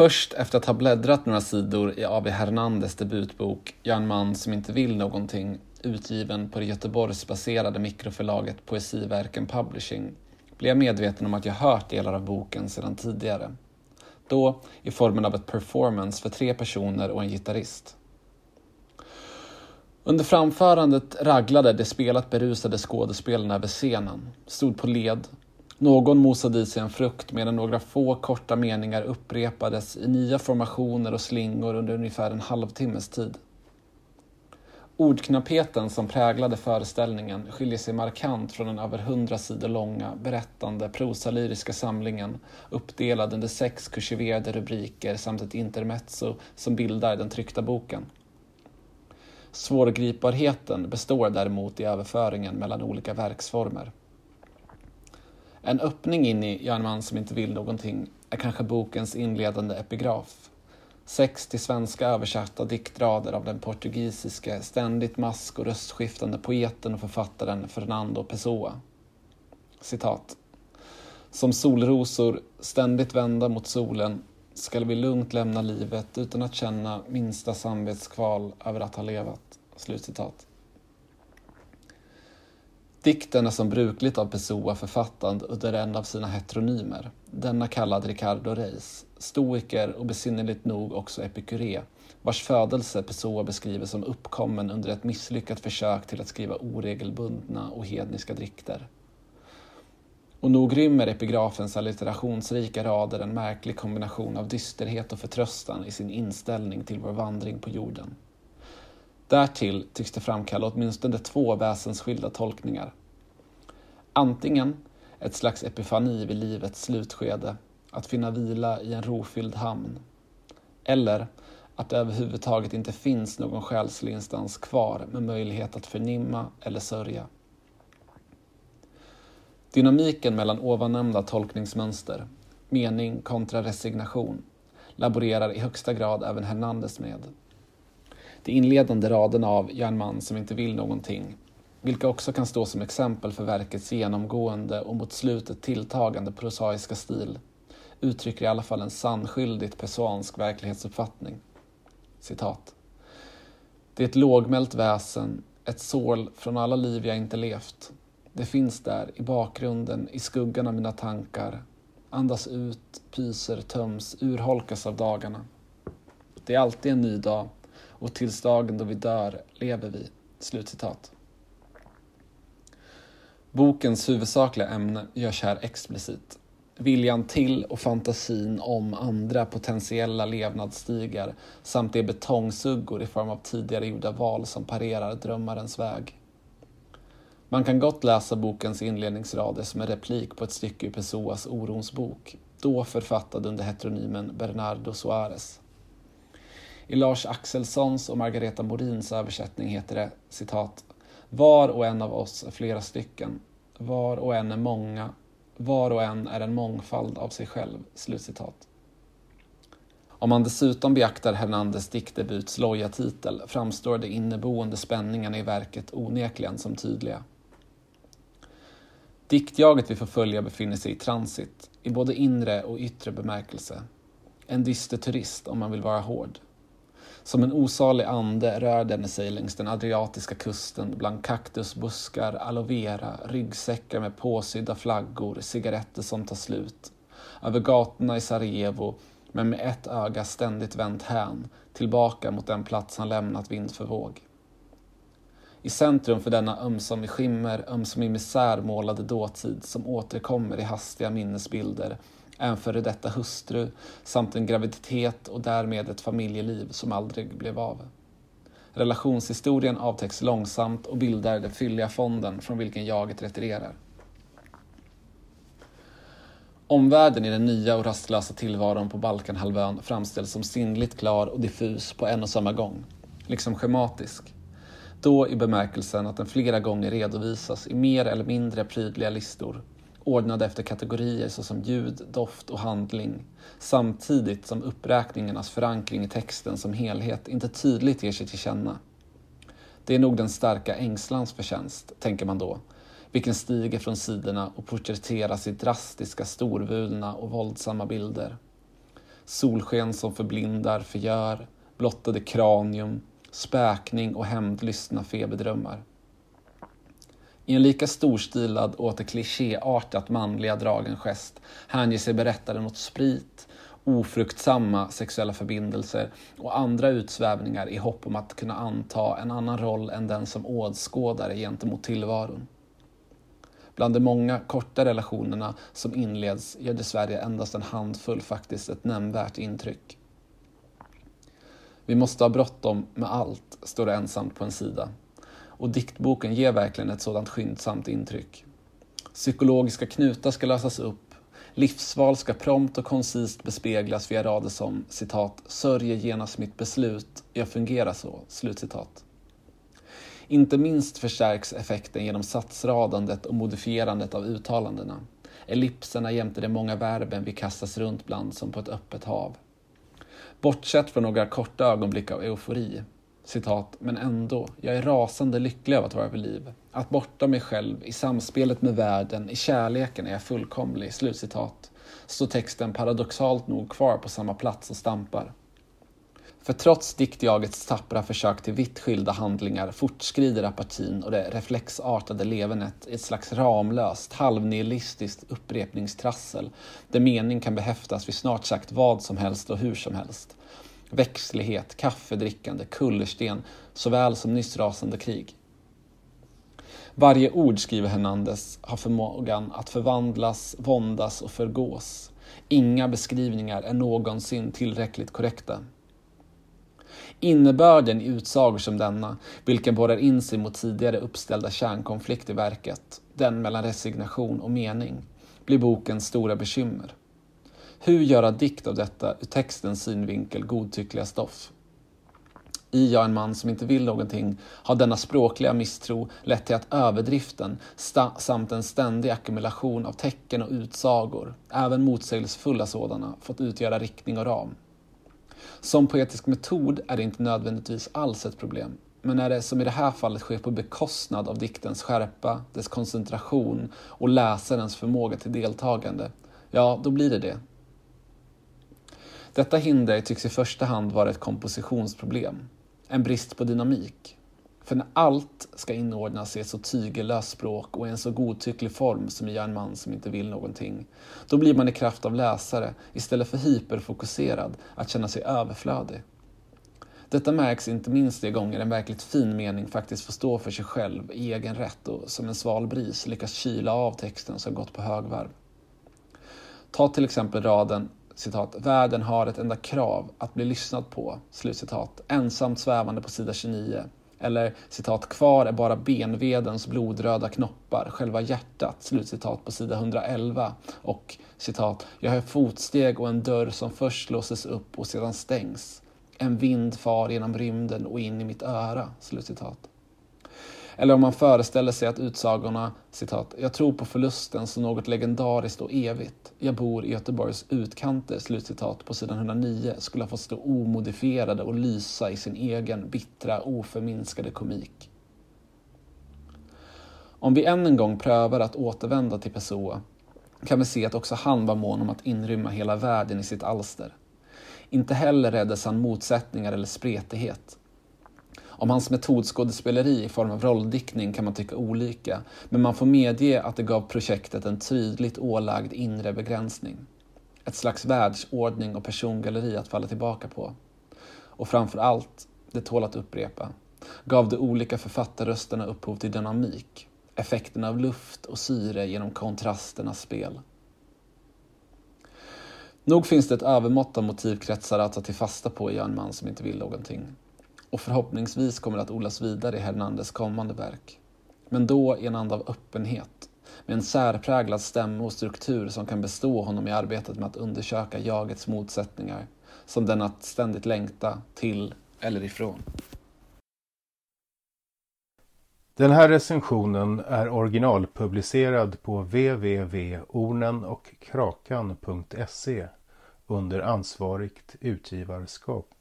Först efter att ha bläddrat några sidor i A.V. Hernandez debutbok Jag en man som inte vill någonting utgiven på det Göteborgsbaserade mikroförlaget Poesiverken Publishing blev jag medveten om att jag hört delar av boken sedan tidigare. Då i formen av ett performance för tre personer och en gitarrist. Under framförandet raglade de spelat berusade skådespelarna över scenen, stod på led. Någon mosade i sig en frukt medan några få korta meningar upprepades i nya formationer och slingor under ungefär en halvtimmes tid. Ordknappheten som präglade föreställningen skiljer sig markant från den över hundra sidor långa, berättande, prosalyriska samlingen uppdelad under sex kursiverade rubriker samt ett intermezzo som bildar den tryckta boken. Svårgripbarheten består däremot i överföringen mellan olika verksformer. En öppning in i Jag en man som inte vill någonting är kanske bokens inledande epigraf. Sex till svenska översatta diktrader av den portugisiske, ständigt mask och röstskiftande poeten och författaren Fernando Pessoa. Citat. Som solrosor, ständigt vända mot solen, skall vi lugnt lämna livet utan att känna minsta samvetskval över att ha levat. Slutcitat. Dikten är som brukligt av Pessoa författad under en av sina heteronymer, denna kallad Ricardo Reis, stoiker och besynnerligt nog också epikuré, vars födelse Pessoa beskriver som uppkommen under ett misslyckat försök till att skriva oregelbundna och hedniska dikter. Och nog rymmer epigrafens allitterationsrika rader en märklig kombination av dysterhet och förtröstan i sin inställning till vår vandring på jorden. Därtill tycks det framkalla åtminstone två väsensskilda tolkningar. Antingen ett slags epifani vid livets slutskede, att finna vila i en rofylld hamn. Eller att det överhuvudtaget inte finns någon själslig instans kvar med möjlighet att förnimma eller sörja. Dynamiken mellan ovannämnda tolkningsmönster, mening kontra resignation, laborerar i högsta grad även Hernandez med. De inledande raderna av Jag är en man som inte vill någonting, vilka också kan stå som exempel för verkets genomgående och mot slutet tilltagande prosaiska stil, uttrycker i alla fall en sannskyldigt pessoansk verklighetsuppfattning. Citat. Det är ett lågmält väsen, ett sål från alla liv jag inte levt. Det finns där, i bakgrunden, i skuggan av mina tankar. Andas ut, pyser, töms, urholkas av dagarna. Det är alltid en ny dag och tills dagen då vi dör lever vi. Slutcitat. Bokens huvudsakliga ämne görs här explicit. Viljan till och fantasin om andra potentiella levnadsstigar samt de betongsuggor i form av tidigare gjorda val som parerar drömmarens väg. Man kan gott läsa bokens inledningsrader som en replik på ett stycke ur Pessoas Orons bok, då författad under heteronymen Bernardo Suarez. I Lars Axelssons och Margareta Morins översättning heter det citat Var och en av oss är flera stycken. Var och en är många. Var och en är en mångfald av sig själv. Slutcitat. Om man dessutom beaktar Hernandez diktdebuts loja titel framstår de inneboende spänningarna i verket onekligen som tydliga. Diktjaget vi får följa befinner sig i transit, i både inre och yttre bemärkelse. En dyster turist om man vill vara hård. Som en osalig ande rör den sig längs den adriatiska kusten bland kaktusbuskar, aloe vera, ryggsäckar med påsydda flaggor, cigaretter som tar slut. Över gatorna i Sarajevo, men med ett öga ständigt vänt hän, tillbaka mot den plats han lämnat vind för våg. I centrum för denna ömsom i skimmer, ömsom i misär målade dåtid som återkommer i hastiga minnesbilder en före detta hustru samt en graviditet och därmed ett familjeliv som aldrig blev av. Relationshistorien avtäcks långsamt och bildar den fylliga fonden från vilken jaget retirerar. Omvärlden i den nya och rastlösa tillvaron på Balkanhalvön framställs som sinnligt klar och diffus på en och samma gång, liksom schematisk. Då i bemärkelsen att den flera gånger redovisas i mer eller mindre prydliga listor ordnade efter kategorier såsom ljud, doft och handling, samtidigt som uppräkningarnas förankring i texten som helhet inte tydligt ger sig till känna. Det är nog den starka ängslans förtjänst, tänker man då, vilken stiger från sidorna och porträtteras i drastiska, storvulna och våldsamma bilder. solsken som förblindar, förgör, blottade kranium, späkning och hämndlystna feberdrömmar. I en lika storstilad och åter klichéartat manliga dragen gest hänger sig berättaren åt sprit, ofruktsamma sexuella förbindelser och andra utsvävningar i hopp om att kunna anta en annan roll än den som åskådare gentemot tillvaron. Bland de många korta relationerna som inleds gör dessvärre endast en handfull faktiskt ett nämnvärt intryck. Vi måste ha bråttom med allt, står det ensamt på en sida. Och diktboken ger verkligen ett sådant skyndsamt intryck. Psykologiska knutar ska lösas upp, livsval ska prompt och koncist bespeglas via rader som citat ”sörjer genast mitt beslut, jag fungerar så”. Slutcitat. Inte minst förstärks effekten genom satsradandet och modifierandet av uttalandena. Ellipserna jämte de många verben vi kastas runt bland som på ett öppet hav. Bortsett från några korta ögonblick av eufori, citat, men ändå, jag är rasande lycklig av att vara vid liv. Att borta mig själv, i samspelet med världen, i kärleken är jag fullkomlig, slutcitat, står texten paradoxalt nog kvar på samma plats och stampar. För trots diktjagets tappra försök till vitt skilda handlingar fortskrider apatin och det reflexartade levernet i ett slags ramlöst, halvnihilistiskt upprepningstrassel där mening kan behäftas vid snart sagt vad som helst och hur som helst. Växtlighet, kaffedrickande, kullersten såväl som nyss rasande krig. Varje ord, skriver Hernandez, har förmågan att förvandlas, våndas och förgås. Inga beskrivningar är någonsin tillräckligt korrekta. Innebörden i utsagor som denna, vilken borrar in sig mot tidigare uppställda kärnkonflikt i verket, den mellan resignation och mening, blir bokens stora bekymmer. Hur göra dikt av detta ur textens synvinkel godtyckliga stoff? I Jag en man som inte vill någonting har denna språkliga misstro lett till att överdriften samt en ständig ackumulation av tecken och utsagor, även motsägelsefulla sådana, fått utgöra riktning och ram. Som poetisk metod är det inte nödvändigtvis alls ett problem. Men när det som i det här fallet sker på bekostnad av diktens skärpa, dess koncentration och läsarens förmåga till deltagande, ja, då blir det det. Detta hinder tycks i första hand vara ett kompositionsproblem, en brist på dynamik. För när allt ska inordnas i ett så tygellöst språk och i en så godtycklig form som i en man som inte vill någonting, då blir man i kraft av läsare, istället för hyperfokuserad, att känna sig överflödig. Detta märks inte minst de gånger en verkligt fin mening faktiskt får stå för sig själv i egen rätt och som en sval bris lyckas kyla av texten som gått på högvarv. Ta till exempel raden citat, världen har ett enda krav, att bli lyssnad på, slutcitat, ensamt svävande på sida 29 eller citat, kvar är bara benvedens blodröda knoppar, själva hjärtat, slutcitat på sida 111. Och citat, jag hör fotsteg och en dörr som först låses upp och sedan stängs. En vind far genom rymden och in i mitt öra, slutcitat. Eller om man föreställer sig att utsagorna citat, ”Jag tror på förlusten som något legendariskt och evigt. Jag bor i Göteborgs utkanter” slutcitat på sidan 109 skulle ha fått stå omodifierade och lysa i sin egen bittra, oförminskade komik. Om vi än en gång prövar att återvända till Pessoa kan vi se att också han var mån om att inrymma hela världen i sitt alster. Inte heller räddes han motsättningar eller spretighet. Om hans metodskådespeleri i form av rolldiktning kan man tycka olika, men man får medge att det gav projektet en tydligt ålagd inre begränsning. Ett slags världsordning och persongalleri att falla tillbaka på. Och framför allt, det tål att upprepa, gav de olika författarrösterna upphov till dynamik, effekten av luft och syre genom kontrasternas spel. Nog finns det ett övermått av motivkretsar att ta till fasta på i en man som inte vill någonting och förhoppningsvis kommer det att odlas vidare i Hernandez kommande verk. Men då i en anda av öppenhet, med en särpräglad stämma och struktur som kan bestå honom i arbetet med att undersöka jagets motsättningar, som den att ständigt längta till eller ifrån. Den här recensionen är originalpublicerad på www.ornenochkrakan.se under ansvarigt utgivarskap.